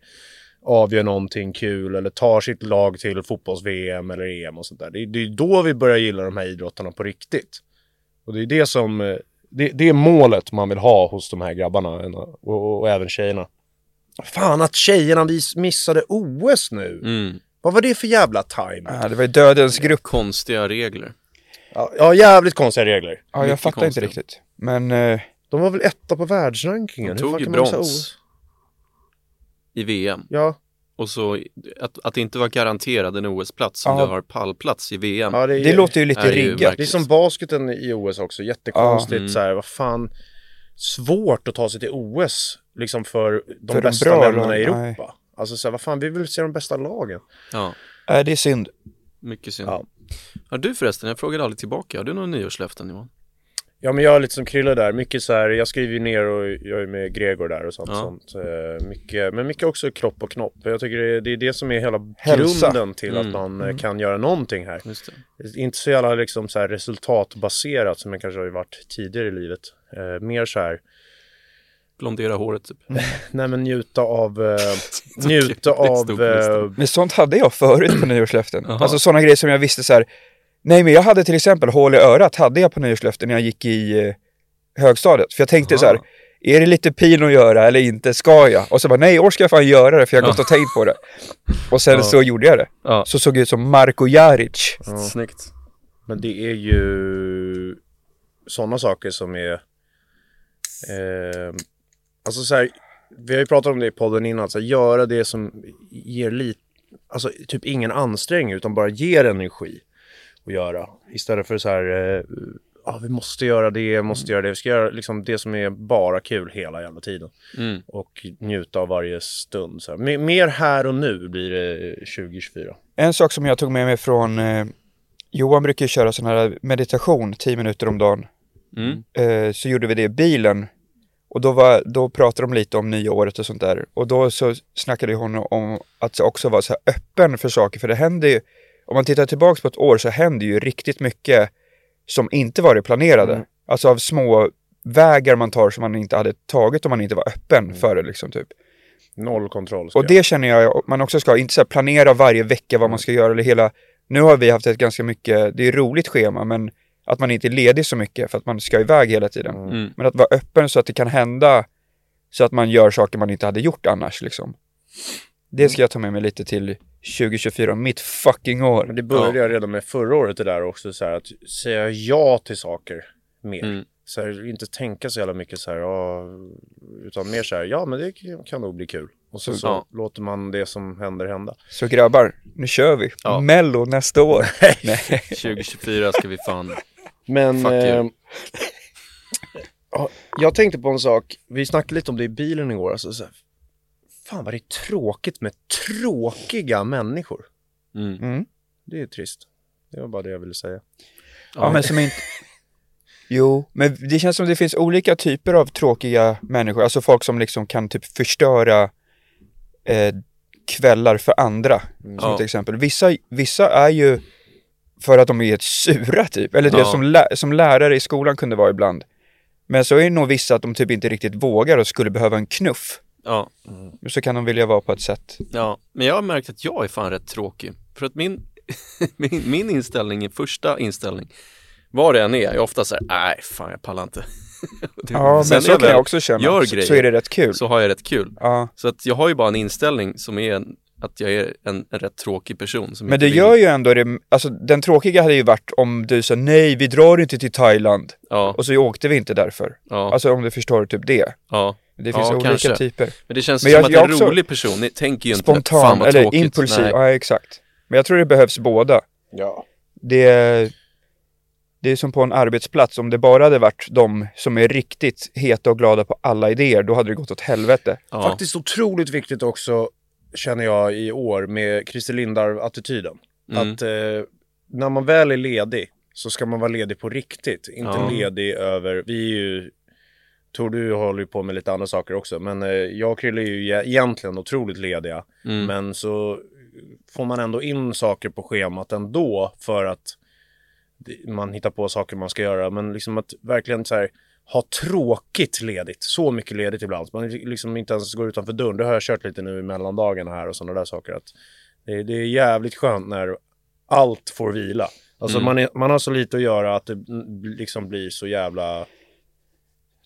avgör någonting kul eller tar sitt lag till fotbolls-VM eller EM och sånt där. Det är, det är då vi börjar gilla de här idrottarna på riktigt. Och det är det som, eh, det, det är målet man vill ha hos de här grabbarna och, och, och även tjejerna. Fan att tjejerna missade OS nu. Mm. Vad var det för jävla time? Ja, det var ju dödens grupp. Konstiga regler. Ja, ja jävligt konstiga regler. Ja, jag Mycket fattar inte konstigt. riktigt. Men eh, De var väl etta på världsrankingen? De tog ju brons i VM. Ja, Och så att, att det inte var garanterad en OS-plats om Ja. du har pallplats i VM. ja det, är, det låter ju lite riggat. det är som basketen i OS också. Jättekonstigt Ja. Mm. så här, vad fan. Svårt att ta sig till OS liksom för de För bästa länderna i Europa. nej. Alltså så här, vad fan, vi vill se de bästa lagen. Ja, äh, det är synd. mycket synd. Ja. Har du förresten, jag frågade aldrig tillbaka, har du några nyårslöften Johan? Ja men jag är lite som Krille där, mycket så här, jag skriver ju ner och jag är med Gregor där och sånt. Ja. sånt. Eh, mycket, men mycket också kropp och knopp. Jag tycker det är, det är det som är hela Hälsa. grunden till Mm. att man eh, kan göra någonting här. Just det. Inte så jävla liksom så här resultatbaserat som jag kanske har varit tidigare i livet. Eh, mer så här, Blondera håret typ. [LAUGHS] nej men njuta av, eh, [LAUGHS] njuta av, eh, Men sånt hade jag förut på nyårslöften. Alltså sådana grejer som jag visste så här. Nej men jag hade till exempel hål i örat hade jag på nyårslöften när jag gick i eh, högstadiet. För jag tänkte så här, Aha. är det lite pin att göra eller inte? Ska jag? Och så bara, nej år ska jag fan göra det för jag har gått och tänkt på det. Och sen Ja. så gjorde jag det. Ja, Så såg jag ut som Marko Jaric. ja. snyggt. Men det är ju sådana saker som är... Eh, alltså så här, vi har ju pratat om det i podden innan, så här, göra det som ger lite, alltså typ ingen ansträngning utan bara ger energi att göra. Istället för så här, eh, ja vi måste göra det, måste göra det. Vi ska göra liksom det som är bara kul hela jävla tiden. Mm. Och njuta av varje stund. Så här. Me- Mer här och nu blir det 2024. En sak som jag tog med mig från eh, Johan brukar ju köra sån här meditation 10 minuter om dagen. Mm. eh, så gjorde vi det i bilen. Och då, var, då pratade de lite om nyåret och sånt där. Och då så snackade hon om att också vara så här öppen för saker. För det händer ju, om man tittar tillbaks på ett år så händer ju riktigt mycket som inte varit planerade. Mm. Alltså av små vägar man tar som man inte hade tagit om man inte var öppen för det liksom typ. Noll kontroll. Och det känner jag man också ska, inte så här planera varje vecka vad man ska göra eller hela, nu har vi haft ett ganska mycket, det är roligt schema men att man inte är ledig så mycket för att man ska iväg hela tiden. Mm. Men att vara öppen så att det kan hända så att man gör saker man inte hade gjort annars liksom. Det ska jag ta med mig lite till 2024, mitt fucking år. Men det började jag redan med förra året det där också så här att säga ja till saker mer. Mm. Så här, inte tänka så jävla mycket så här, ja, utan mer så här, ja men det kan nog bli kul. Och så, så Ja. låter man det som händer hända. Så grabbar, nu kör vi. Ja. Mello nästa år. [LAUGHS] Nej. 2024 ska vi fan... [LAUGHS] Men eh, [LAUGHS] ja, jag tänkte på en sak, vi snackade lite om det i bilen igår. Alltså, så här, fan vad det är tråkigt med tråkiga människor. Mm. Mm. Det är trist. Det var bara det jag ville säga. Ja, men som inte... [LAUGHS] Jo, men det känns som det finns olika typer av tråkiga människor. Alltså folk som liksom kan typ förstöra eh, kvällar för andra. Som Ja. till exempel. Vissa, vissa är ju för att de är ett sura typ. Eller det Ja. som, lä- som lärare i skolan kunde vara ibland. Men så är det nog vissa att de typ inte riktigt vågar och skulle behöva en knuff. Ja, Så kan de vilja vara på ett sätt. ja, men jag har märkt att jag är fan rätt tråkig. För att min, [LAUGHS] min, min inställning, första inställning, vad det än är, är ofta så här, nej fan jag pallar inte. [LAUGHS] Det- Ja, men så jag kan jag också känna. Gör grejer, så är det rätt kul. så har jag rätt kul. Ja, Så att jag har ju bara en inställning som är att jag är en, en rätt tråkig person. Som Men det vill- gör ju ändå det, alltså den tråkiga hade ju varit om du sa nej, vi drar inte till Thailand. Ja, Och så åkte vi inte därför. ja, Alltså om du förstår typ det. ja. Det finns Ja, olika kanske. typer. Men det känns Men som jag- att jag en rolig person ni tänker ju inte Spontan, fan vad eller tråkigt. impulsiv. Nej. Ja, exakt. Men jag tror det behövs båda. Ja. Det är, det är som på en arbetsplats, om det bara hade varit de som är riktigt heta och glada på alla idéer, då hade det gått åt helvete. Ja. Faktiskt otroligt viktigt också, känner jag i år, med Christer Lindar-attityden. Mm. Att eh, när man väl är ledig så ska man vara ledig på riktigt. Inte Ja. ledig över, vi är ju, Tor du håller ju på med lite andra saker också, men eh, jag och Krille är ju e- egentligen otroligt lediga. Mm. Men så får man ändå in saker på schemat ändå för att man hittar på saker man ska göra. Men liksom att verkligen så här ha tråkigt ledigt, så mycket ledigt ibland. Man liksom inte ens går utanför dörren. Det har jag kört lite nu i mellandagarna här och sådana där saker. Att det, det är jävligt skönt när allt får vila. Alltså Mm. man, är, man har så lite att göra att det mm, liksom blir så jävla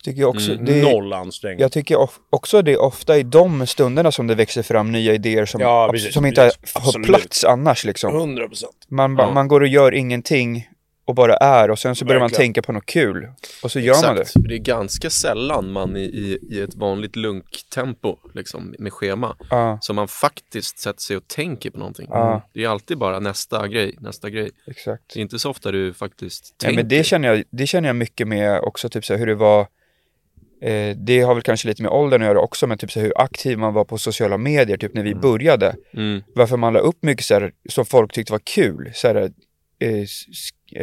Tycker jag, också, Mm. det, noll ansträngning. jag tycker of, också det är ofta i de stunderna som det växer fram nya idéer som, Ja, precis, som inte har precis. har plats annars liksom. 100 procent. Man, ba- Ja. man går och gör ingenting och bara är och sen så börjar man Verkligen. tänka på något kul. Och så gör man det. Exakt, det är ganska sällan man i, i, i ett vanligt lunktempo, liksom, med schema, Ja, som man faktiskt sätter sig och tänker på någonting. Ja. Det är alltid bara nästa grej, nästa grej. exakt. Det är inte så ofta du faktiskt Ja, tänker. men det känner, jag, det känner jag mycket med också, typ så här, hur det var eh, Det har väl kanske lite med åldern att göra också, men typ så hur aktiv man var på sociala medier, typ när vi började. Mm. Varför man la upp mycket så här, som folk tyckte var kul, så här, eh,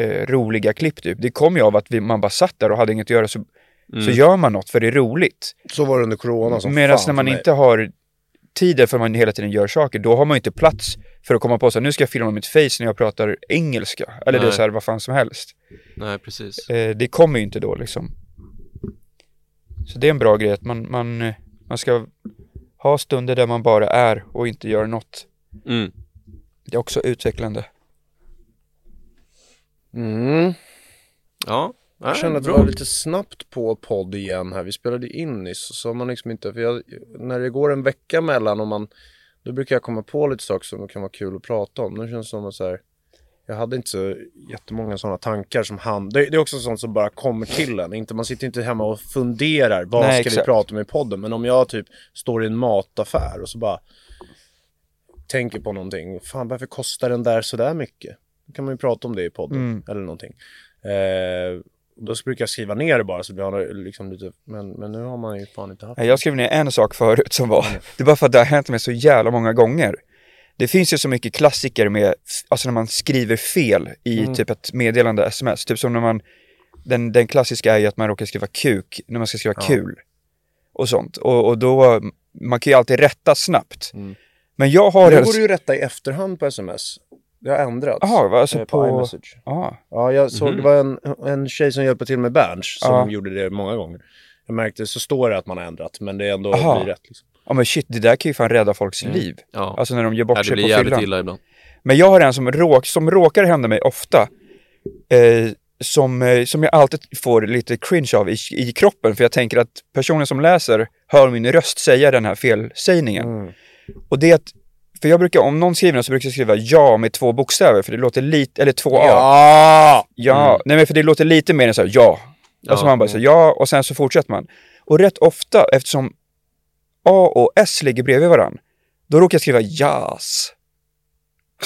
eh, roliga klipp typ. Det kom ju av att vi, man bara satt där och hade inget att göra, så, så Mm. gör man något för det är roligt. Så var det under corona som Medan när man inte har tiden för man hela tiden gör saker, då har man ju inte plats för att komma på så här, nu ska jag filma mitt face när jag pratar engelska. Eller det är Nej. så här, vad fan som helst. Nej, precis. Eh, det kommer ju inte då liksom. Så det är en bra grej att man, man, man ska ha stunder där man bara är och inte gör något. Mm. Det är också utvecklande. Mm. Ja, Jag känner att det var lite snabbt på podd igen här. Vi spelade in nyss så har man liksom inte, för jag, när det går en vecka mellan och man, då brukar jag komma på lite saker som kan vara kul att prata om. Nu känns det som att så här, jag hade inte så jättemånga sådana tankar som han, det, det är också sånt som bara kommer till en. Inte, man sitter inte hemma och funderar, vad Nej, ska vi exakt. prata om i podden? Men om jag typ står i en mataffär och så bara tänker på någonting. Fan, varför kostar den där sådär mycket? Då kan man ju prata om det i podden Mm. eller någonting. Eh, då brukar jag skriva ner det bara så blir jag liksom lite, men, men nu har man ju fan inte haft Jag skrev ner en sak förut som var, [LAUGHS] det är bara för att det har hänt mig så jävla många gånger. Det finns ju så mycket klassiker med, alltså när man skriver fel i Mm. typ ett meddelande sms. Typ som när man, den, den klassiska är ju att man råkar skriva kuk när man ska skriva Ja. kul. Och sånt. Och, och då, man kan ju alltid rätta snabbt. Mm. Men jag har Nu går det ju rätta i efterhand på sms. Det har ändrats. Jaha, alltså eh, på... iMessage. Ja, Ja, jag såg, Mhm. det var en, en tjej som hjälpte till med Berns som Ja. gjorde det många gånger. Jag märkte, så står det att man har ändrat, men det är ändå Aha. blir rätt. Liksom. ja men shit, det där kan ju fan rädda folks Mm. liv. Ja, Alltså när de gör bort ja sig på fyllan. illa ibland. Men jag har en som, råk, som råkar hända mig ofta. Eh, som, eh, som jag alltid får lite cringe av i, i kroppen. För jag tänker att personen som läser hör min röst säga den här felsägningen. Mm. Och det är att, för jag brukar, om någon skriver något så brukar jag skriva ja med två bokstäver. För det låter lite, eller två A. Ja! Ja, Mm. nej men för det låter lite mer än så här, ja. Och så Ja. man bara så här, ja och sen så fortsätter man. Och rätt ofta, eftersom A och S ligger bredvid varandra, då råkar jag skriva jas.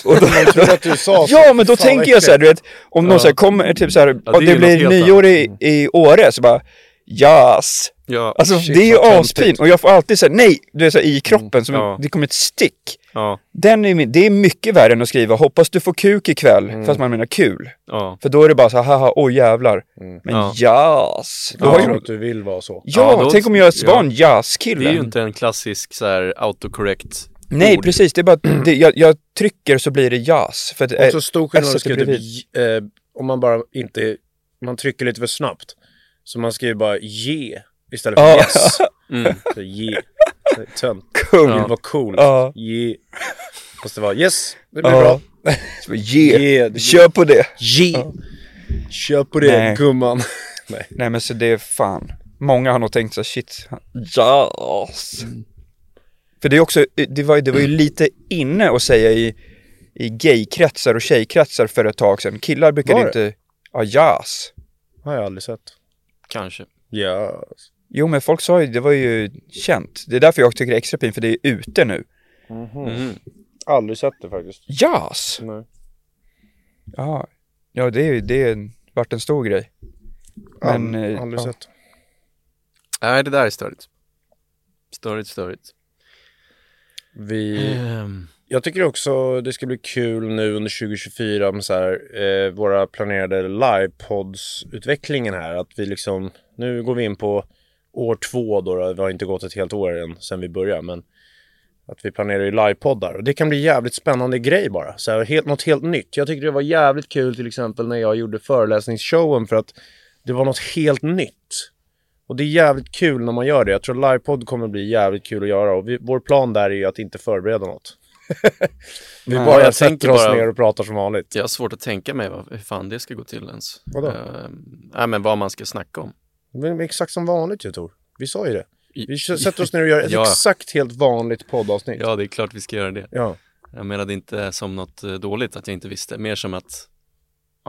Och då, [LAUGHS] så. Ja, men då Fan, tänker jag så här, du vet, om någon Ja. så här kommer, typ så här, det är det ju blir nyår i, i Åre, så bara, jas. Ja, Alltså Shit, det är ju asfint, och jag får alltid säga nej, du är så här, i kroppen, som Ja. det kommer ett stick. Ja, Den är, det är mycket värre än att skriva, hoppas du får kuk ikväll, Mm. fast man menar kul. ja. För då är det bara så här, haha, oj jävlar. Mm. Men Ja. jas. Då Jag har tror ju, att du vill vara så. ja, Ja, då- tänk om jag var ja. en jazzkille. Det är ju inte en klassisk så här autocorrect Nej, ord. precis, det är bara [CLEARS THROAT] det, jag, jag trycker så blir det jazz. För att, är- Också stor skillnad S att skriva typ, eh, om man bara inte, man trycker lite för snabbt. Så man skriver bara ge istället för Ja. yes. [LAUGHS] Mm. [LAUGHS] Så ge. Tönt. kung. Det var cool. Ja. Ge. Måste vara yes, det blir Ja. bra. Ge, Ge. det- kör på det. Ge. Ja. Kör på det Nej. gumman. [LAUGHS] Nej men så det är fan, många har nog tänkt så shit, jazz. För För det är också, det var, det var ju lite inne att säga i, i gaykretsar och tjejkretsar för ett tag sedan. Killar det? inte, ja jas. Har jag aldrig sett. Kanske. Ja. Jo men folk sa ju, det var ju känt. Det är därför jag tycker det är extra fint, för det är ute nu. Mhm. Aldrig sett det faktiskt. Jas! Nej. Ja, ja det är ju, det är varit en stor grej. Men, Ald- eh, aldrig ja. sett. Nej, det där är störigt. Störigt, störigt. Vi... Ehm, Jag tycker också det ska bli kul nu under 2024 med så här, eh, våra planerade livepods-utvecklingen här. Att vi liksom, nu går vi in på år två då, då. det har inte gått ett helt år än sedan vi började, men att vi planerar ju livepoddar. Och det kan bli jävligt spännande grej bara. Så här, helt, något helt nytt. Jag tycker det var jävligt kul till exempel när jag gjorde föreläsningsshowen för att det var något helt nytt. Och det är jävligt kul när man gör det. Jag tror livepodd kommer bli jävligt kul att göra och vi, vår plan där är ju att inte förbereda något. [LAUGHS] vi Nej, bara jag sätter oss bara- ner och pratar som vanligt. jag har svårt att tänka mig vad, hur fan det ska gå till ens. Vadå? Ehm, nej, men vad man ska snacka om. Men exakt som vanligt ju Tor. Vi sa ju det. Vi sätter oss ner och gör ett [LAUGHS] Ja. exakt helt vanligt poddavsnitt. Ja, det är klart vi ska göra det. Ja. Jag menade inte som något eh, dåligt att jag inte visste, mer som att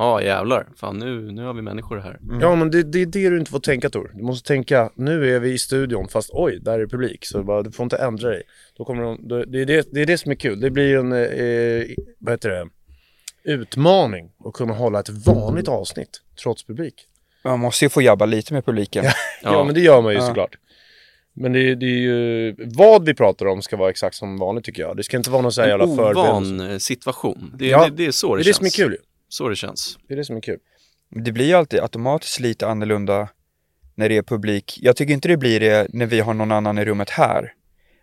Ja jävlar, fan nu, nu har vi människor här. Ja men det, det är det du inte får tänka Tor. Du måste tänka, nu är vi i studion fast oj, där är publik. Så bara, du får inte ändra dig. Då kommer de, då, det, är det, det är det som är kul. Det blir en, eh, vad heter det, utmaning att kunna hålla ett vanligt avsnitt trots publik. Man måste ju få jabba lite med publiken. [LAUGHS] Ja, men det gör man ju Ja. såklart. Men det, det är ju, vad vi pratar om ska vara exakt som vanligt tycker jag. Det ska inte vara någon så här jävla förberedelse. ovan eh, situation. Det, Ja, det, det är så det, Det är det känns. som är kul. Så det känns. Det är det som är kul. Det blir ju alltid automatiskt lite annorlunda när det är publik. Jag tycker inte det blir det när vi har någon annan i rummet här.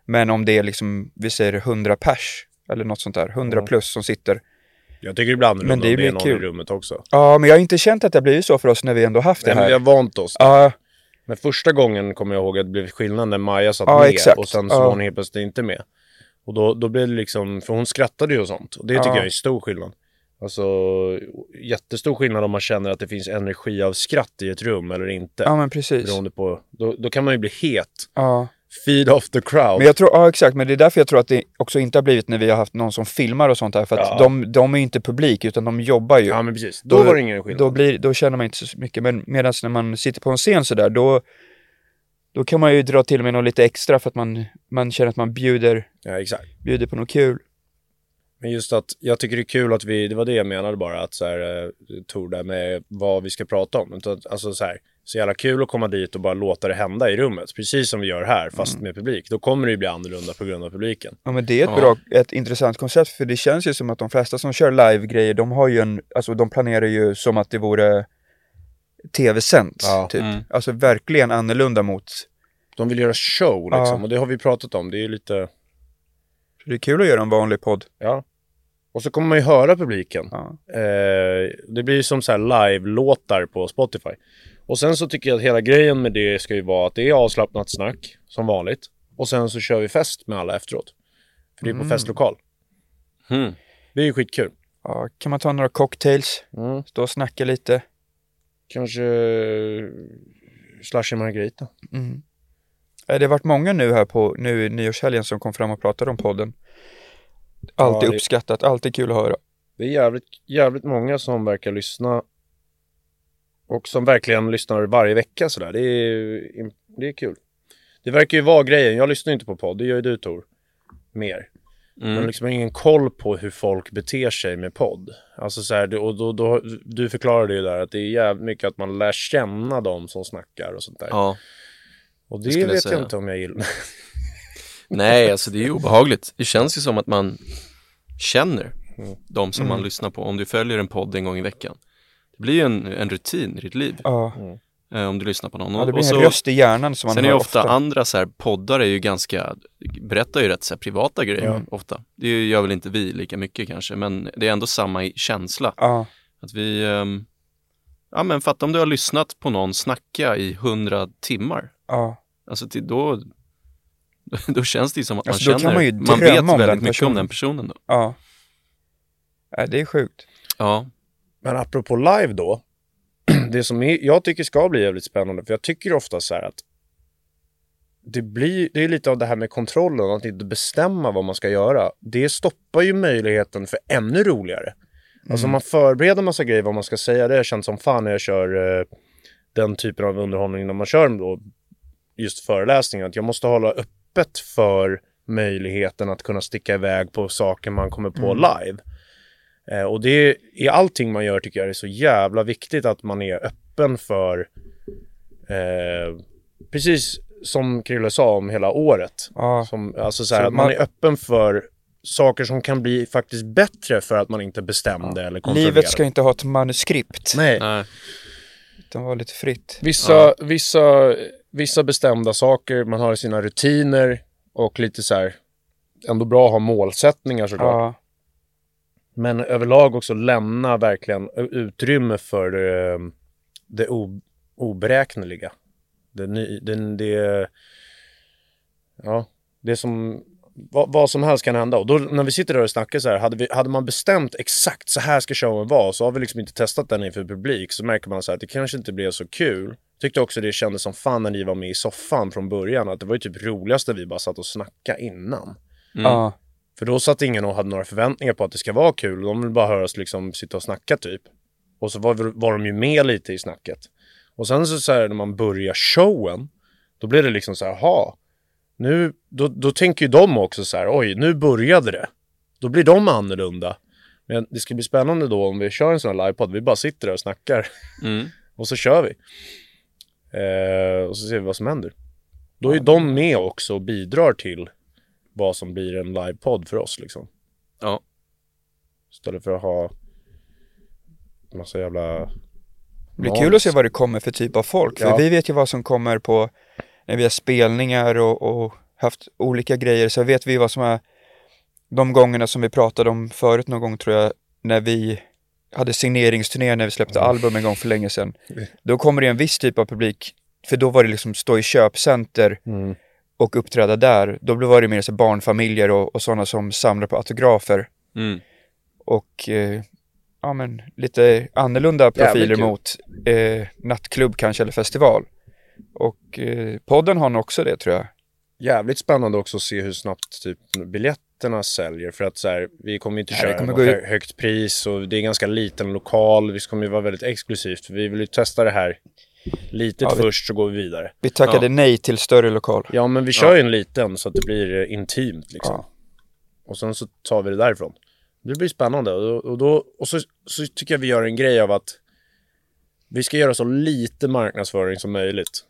Men om det är liksom, vi säger 100 pers eller något sånt där, 100 Ja. plus som sitter. Jag tycker blir annorlunda Men det om det blir är någon kul. i rummet också. Ja, men jag har inte känt att det blivit så för oss när vi ändå haft det Nej, men här. vi har vant oss. Ja, Men första gången kommer jag ihåg att det blev skillnad när Maja satt Ja, med exakt. och sen så Ja. var hon helt plötsligt inte med. Och då, då blev det liksom, för hon skrattade ju och sånt. Och det tycker Ja. jag är stor skillnad. Alltså jättestor skillnad om man känner att det finns energi av skratt i ett rum eller inte. ja men precis. Beroende på, då, då kan man ju bli het. Ja. Feed off the crowd. Men jag tror, ja exakt, men det är därför jag tror att det också inte har blivit när vi har haft någon som filmar och sånt här. För att Ja. de, de är ju inte publik utan de jobbar ju. Ja men precis, då, Då- var det ingen skillnad. då, blir, då känner man inte så mycket. Men medan när man sitter på en scen sådär, då, då kan man ju dra till med något lite extra för att man, man känner att man bjuder, Ja exakt. bjuder på något kul. Men just att jag tycker det är kul att vi, det var det jag menade bara, att så här, eh, tog där med vad vi ska prata om. Alltså så här, så jävla kul att komma dit och bara låta det hända i rummet. Precis som vi gör här, fast Mm. med publik. Då kommer det ju bli annorlunda på grund av publiken. Ja men det är ett Ja. bra, ett intressant koncept för det känns ju som att de flesta som kör live-grejer, de har ju en, alltså de planerar ju som att det vore tv-sänt, Ja. typ. Mm. Alltså verkligen annorlunda mot, De vill göra show liksom, Ja. och det har vi pratat om. Det är ju lite, det är kul att göra en vanlig podd. ja. Och så kommer man ju höra publiken. Ja. Eh, det blir ju som så här live-låtar på Spotify. Och sen så tycker jag att hela grejen med det ska ju vara att det är avslappnat snack, som vanligt. Och sen så kör vi fest med alla efteråt. För det är på Mm. festlokal. Hmm. Det är ju skitkul. Ja, kan man ta några cocktails, Mm. stå och snacka lite. Kanske eh, slushy margarita. Mm. Eh, Det har varit många nu här på nu i nyårshelgen som kom fram och pratade om podden. Alltid Ja, det- uppskattat, alltid kul att höra. Det är jävligt, jävligt många som verkar lyssna. Och som verkligen lyssnar varje vecka sådär. Det är, det är kul. Det verkar ju vara grejen. Jag lyssnar inte på podd, det gör ju du Tor. Mer. Mm. liksom har ingen koll på hur folk beter sig med podd. Alltså så här, och då, då, du förklarade ju där att det är jävligt mycket att man lär känna dem som snackar och sånt där. Ja, och det det vet säga. jag inte om jag gillar. [LAUGHS] nej alltså det är ju obehagligt. Det känns ju som att man känner Mm. de som man lyssnar på om du följer en podd en gång i veckan. Det blir ju en, en rutin i ditt liv Ja, eh, om du lyssnar på någon. ja det blir och en så- röst i hjärnan som man Sen är ju ofta, ofta. andra så här poddar är ju ganska, berättar ju rätt så här privata grejer Ja. ofta. Det gör väl inte vi lika mycket kanske, men det är ändå samma känsla. Ja, Att vi, ehm, ja men fatta om du har lyssnat på någon snacka i hundra timmar. ja. Alltså till, då, då känns det ju som att man Alltså, kan känner, man man vet väldigt mycket om den personen då. ja. Det är sjukt. Ja, Men apropå live då. [CLEARS THROAT] Det som jag tycker ska bli jävligt spännande, för jag tycker ofta så här att det blir, det är lite av det här med kontrollen, att inte bestämma vad man ska göra. Det stoppar ju möjligheten för ännu roligare. Alltså om man förbereder massa grejer vad man ska säga, det har känt som fan när jag kör eh, den typen av underhållning när man kör då, just föreläsningar. Att jag måste hålla öppet för möjligheten att kunna sticka iväg på saker man kommer på live. Eh, och det är, i allting man gör tycker jag det är så jävla viktigt att man är öppen för eh, precis som Krille sa om hela året. Ja. Som, alltså så här, Så att man man- är öppen för saker som kan bli faktiskt bättre för att man inte bestämde eller kontrollerade. Livet ska inte ha ett manuskript. Nej. Nej. Utan vara lite fritt. Vissa, vissa, vissa bestämda saker, man har sina rutiner och lite så här, ändå bra att ha målsättningar såklart. Ja. Men överlag också lämna verkligen utrymme för det, det o, oberäkneliga. Det, det, det, ja, det som, vad, vad som helst kan hända. Och då när vi sitter där och snackar så här, hade, vi, hade man bestämt exakt så här ska showen vara, så har vi liksom inte testat den inför publik, så märker man så här att det kanske inte blev så kul. Tyckte också det kändes som fan när ni var med i soffan från början, att det var ju typ roligaste vi bara satt och snackade innan. Ja. För då satt ingen och hade några förväntningar på att det ska vara kul. De vill bara höra oss liksom sitta och snacka typ. Och så var, var de ju med lite i snacket. Och sen så, så här, när man börjar showen, då blir det liksom så här, ha. Nu, då, då tänker ju de också så här, oj, nu började det. Då blir de annorlunda. Men det ska bli spännande då om vi kör en sån här livepodd. Vi bara sitter där och snackar. Mm. [LAUGHS] Och så kör vi. Eh, och så ser vi vad som händer. Då är ju de med också och bidrar till vad som blir en livepodd för oss liksom. Ja. Istället för att ha massa jävla... Det blir kul att se vad det kommer för typ av folk. För Ja. vi vet ju vad som kommer på när vi har spelningar och, och haft olika grejer. Så vet vi vad som är de gångerna som vi pratade om förut någon gång tror jag, när vi hade signeringsturné när vi släppte album en gång för länge sedan. Då kommer det en viss typ av publik, för då var det liksom stå i köpcenter Mm. Och uppträda där. Då var det mer så barnfamiljer och, och sådana som samlar på autografer. Mm. och eh, ja, men lite annorlunda profiler mot eh, nattklubb kanske eller festival. Och eh, podden har nog också det tror jag. Jävligt spännande också att se hur snabbt typ biljetterna säljer. För att så här, vi kommer ju inte köra något hö- högt pris och det är ganska liten lokal. Vi kommer ju vara väldigt exklusivt. För vi vill ju testa det här litet Ja, vi- först så går vi vidare. Vi tackade Ja. nej till större lokal. Ja, men vi kör ju en liten så att det blir intimt liksom. Ja. Och sen så tar vi det därifrån. Det blir spännande. Och, och, då, och så, så tycker jag vi gör en grej av att vi ska göra så lite marknadsföring som möjligt.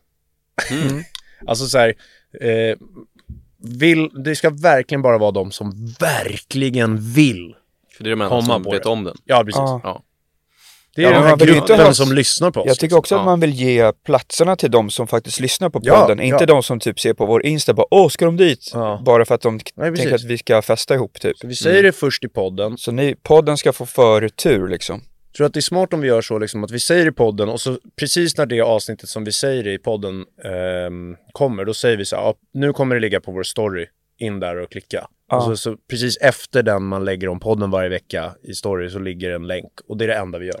[LAUGHS] alltså så här, eh, vill, det ska verkligen bara vara de som verkligen vill. För det är de enda som vet det. om den. Ja, precis. Ja. Ja. Det är Ja, den här gruppen ha- som lyssnar på oss. Jag tycker också Ja. att man vill ge platserna till de som faktiskt lyssnar på Ja, podden. Inte ja. de som typ ser på vår Insta bara åh, ska de dit? Ja. Bara för att de Nej, tänker att vi ska festa ihop typ. Så vi säger det först i podden. Så ni, podden ska få förtur liksom. tror du att det är smart om vi gör så liksom att vi säger i podden och så precis när det avsnittet som vi säger det i podden ehm, kommer, då säger vi så här, ja, nu kommer det ligga på vår story, in där och klicka. Ja. Och så, så precis efter den man lägger om podden varje vecka i story så ligger en länk och det är det enda vi gör.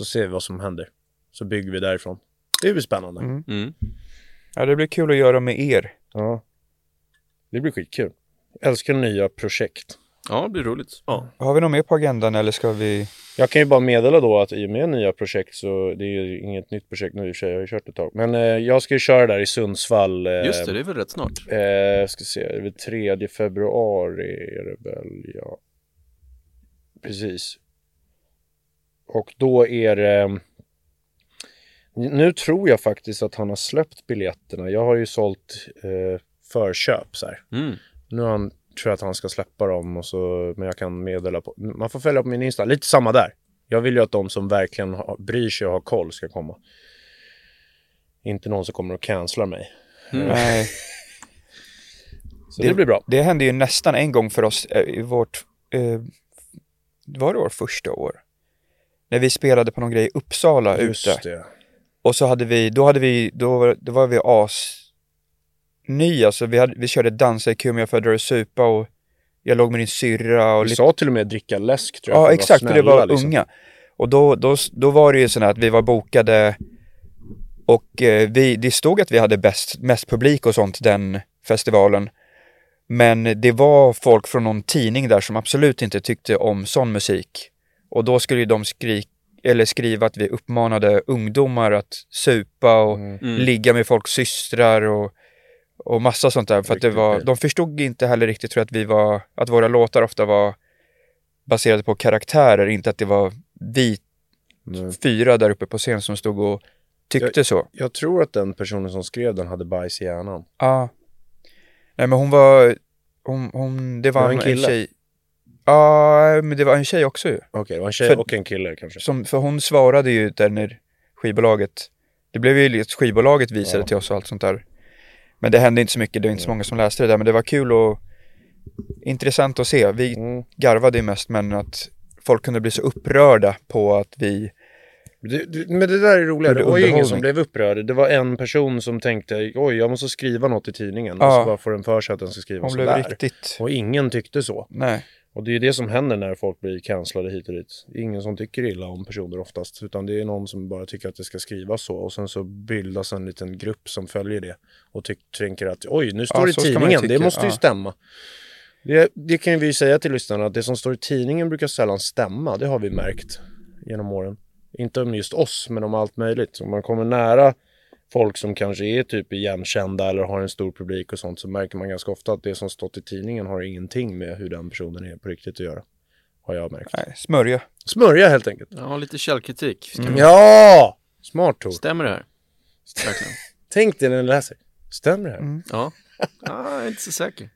Så ser vi vad som händer. Så bygger vi därifrån. Det blir spännande. Mm. Ja, det blir kul att göra med er. Ja. Det blir skitkul. Jag älskar nya projekt. Ja, det blir roligt. Ja. Har vi något mer på agendan eller ska vi? Jag kan ju bara meddela då att i och med nya projekt så det är ju inget nytt projekt nu i och för sig, jag har ju kört ett tag. Men eh, jag ska ju köra där i Sundsvall. Eh, Just det, det är väl rätt snart. Eh, ska se, det är väl 3 februari är det väl, ja. Precis. Och då är det... Nu tror jag faktiskt att han har släppt biljetterna. Jag har ju sålt eh, förköp så här. Mm. Nu har han, tror jag att han ska släppa dem och så, men jag kan meddela på, man får följa på min Insta, lite samma där. Jag vill ju att de som verkligen har, bryr sig och har koll ska komma. Inte någon som kommer och cancelar mig. [LAUGHS] Nej. Så det, blir bra. Det hände ju nästan en gång för oss eh, i vårt, eh, var det vårt första år? När vi spelade på någon grej i Uppsala Just ute. det. Och så hade vi, då hade vi, då, var- då var vi as ny alltså. Vi, hade, vi körde dansa i kum, jag födde och supa och jag låg med din syrra och Vi lite sa till och med dricka läsk tror jag. Ja, att exakt. vara för det var snälla, liksom. unga. Och då, då, då var det ju sådär att vi var bokade och eh, vi, det stod att vi hade bäst, mest publik och sånt den festivalen. Men det var folk från någon tidning där som absolut inte tyckte om sån musik. Och då skulle ju de skri eller skriva att vi uppmanade ungdomar att supa och Mm. ligga med folks systrar och, och massa sånt där. För att det var, de förstod inte heller riktigt tror jag att vi var, att våra låtar ofta var baserade på karaktärer, inte att det var vi Nej. fyra där uppe på scen som stod och tyckte så. Jag tror att den personen som skrev den hade bajs i hjärnan. Ja. Nej men hon var, hon, hon det var, Det var en en, kille. tjej. Ja, men det var en tjej också ju. Okej, det var en tjej För- och en kille kanske. Som, för hon svarade ju där när skivbolaget, det blev ju att skivbolaget visade Ja. till oss och allt sånt där. Men det hände inte så mycket, det är inte så många som läste det där, men det var kul och intressant att se. Vi Mm. garvade ju mest, men att folk kunde bli så upprörda på att vi, Det, det, men det där är roligare. Det Gjorde var ju ingen som underhållning. blev upprörd. Det var en person som tänkte, oj, jag måste skriva något i tidningen. Och Ja. så bara får den för sig att den ska skriva hon så blev där. riktigt, Och ingen tyckte så. nej. Och det är ju det som händer när folk blir cancellade hit och dit. Ingen som tycker illa om personer oftast. Utan det är någon som bara tycker att det ska skrivas så. Och sen så bildas en liten grupp som följer det. Och tänker att oj, nu står Ja, det i ju tidningen. Det måste ju ja. stämma. Det, det kan ju vi säga till lyssnarna att det som står i tidningen brukar sällan stämma. Det har vi märkt genom åren. Inte om just oss, men om allt möjligt. Om man kommer nära folk som kanske är typ igenkända eller har en stor publik och sånt så märker man ganska ofta att det som stått i tidningen har ingenting med hur den personen är på riktigt att göra. Har jag märkt. nej, smörja. Smörja helt enkelt. Ja, lite källkritik. Mm. Ja! Smart Tor. Stämmer det här? Verkligen. [LAUGHS] Tänk dig när du läser. Stämmer det här? Mm. Ja. ja, jag är inte så säker.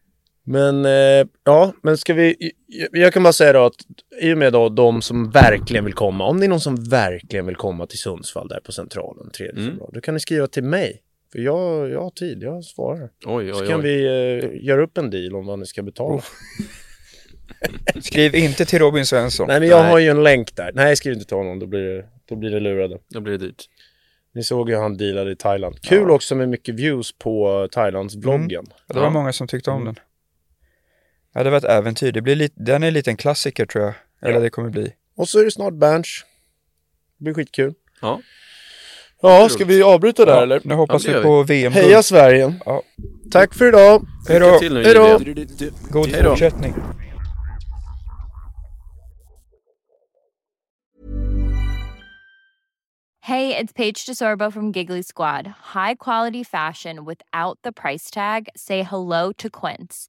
Men eh, ja, men ska vi... Jag, jag kan bara säga då att i och med då de som verkligen vill komma, om det är någon som verkligen vill komma till Sundsvall där på Centralen 3 Mm. februari, då kan ni skriva till mig. För jag, jag har tid, jag svarar. Oj, Så oj, kan oj. vi eh, göra upp en deal om vad ni ska betala. [LAUGHS] Skriv inte till Robin Svensson. Nej men jag Nej. har ju en länk där. Nej skriv inte till honom, då blir det, då blir det lurade. Då blir det dyrt. Ni såg ju han dealade i Thailand. Kul också med mycket views på Thailands vloggen. Ja, det var Ja. många som tyckte om Mm. den. Ja, det var ett äventyr. Det blir lite, den är en liten klassiker tror jag. Eller Ja. det kommer bli. Och så är det snart Berns. Det blir skitkul. Ja. Ja, ska vi avbryta där eller? Nu hoppas Ja, det vi på VM. Heja Sverige! Ja. Tack för idag! Hej Lycka då! till nu Hej då! Julia. God Hej då. fortsättning! Hey, it's Paige DeSorbo from Giggly Squad. High quality fashion without the price tag. Say hello to Quince.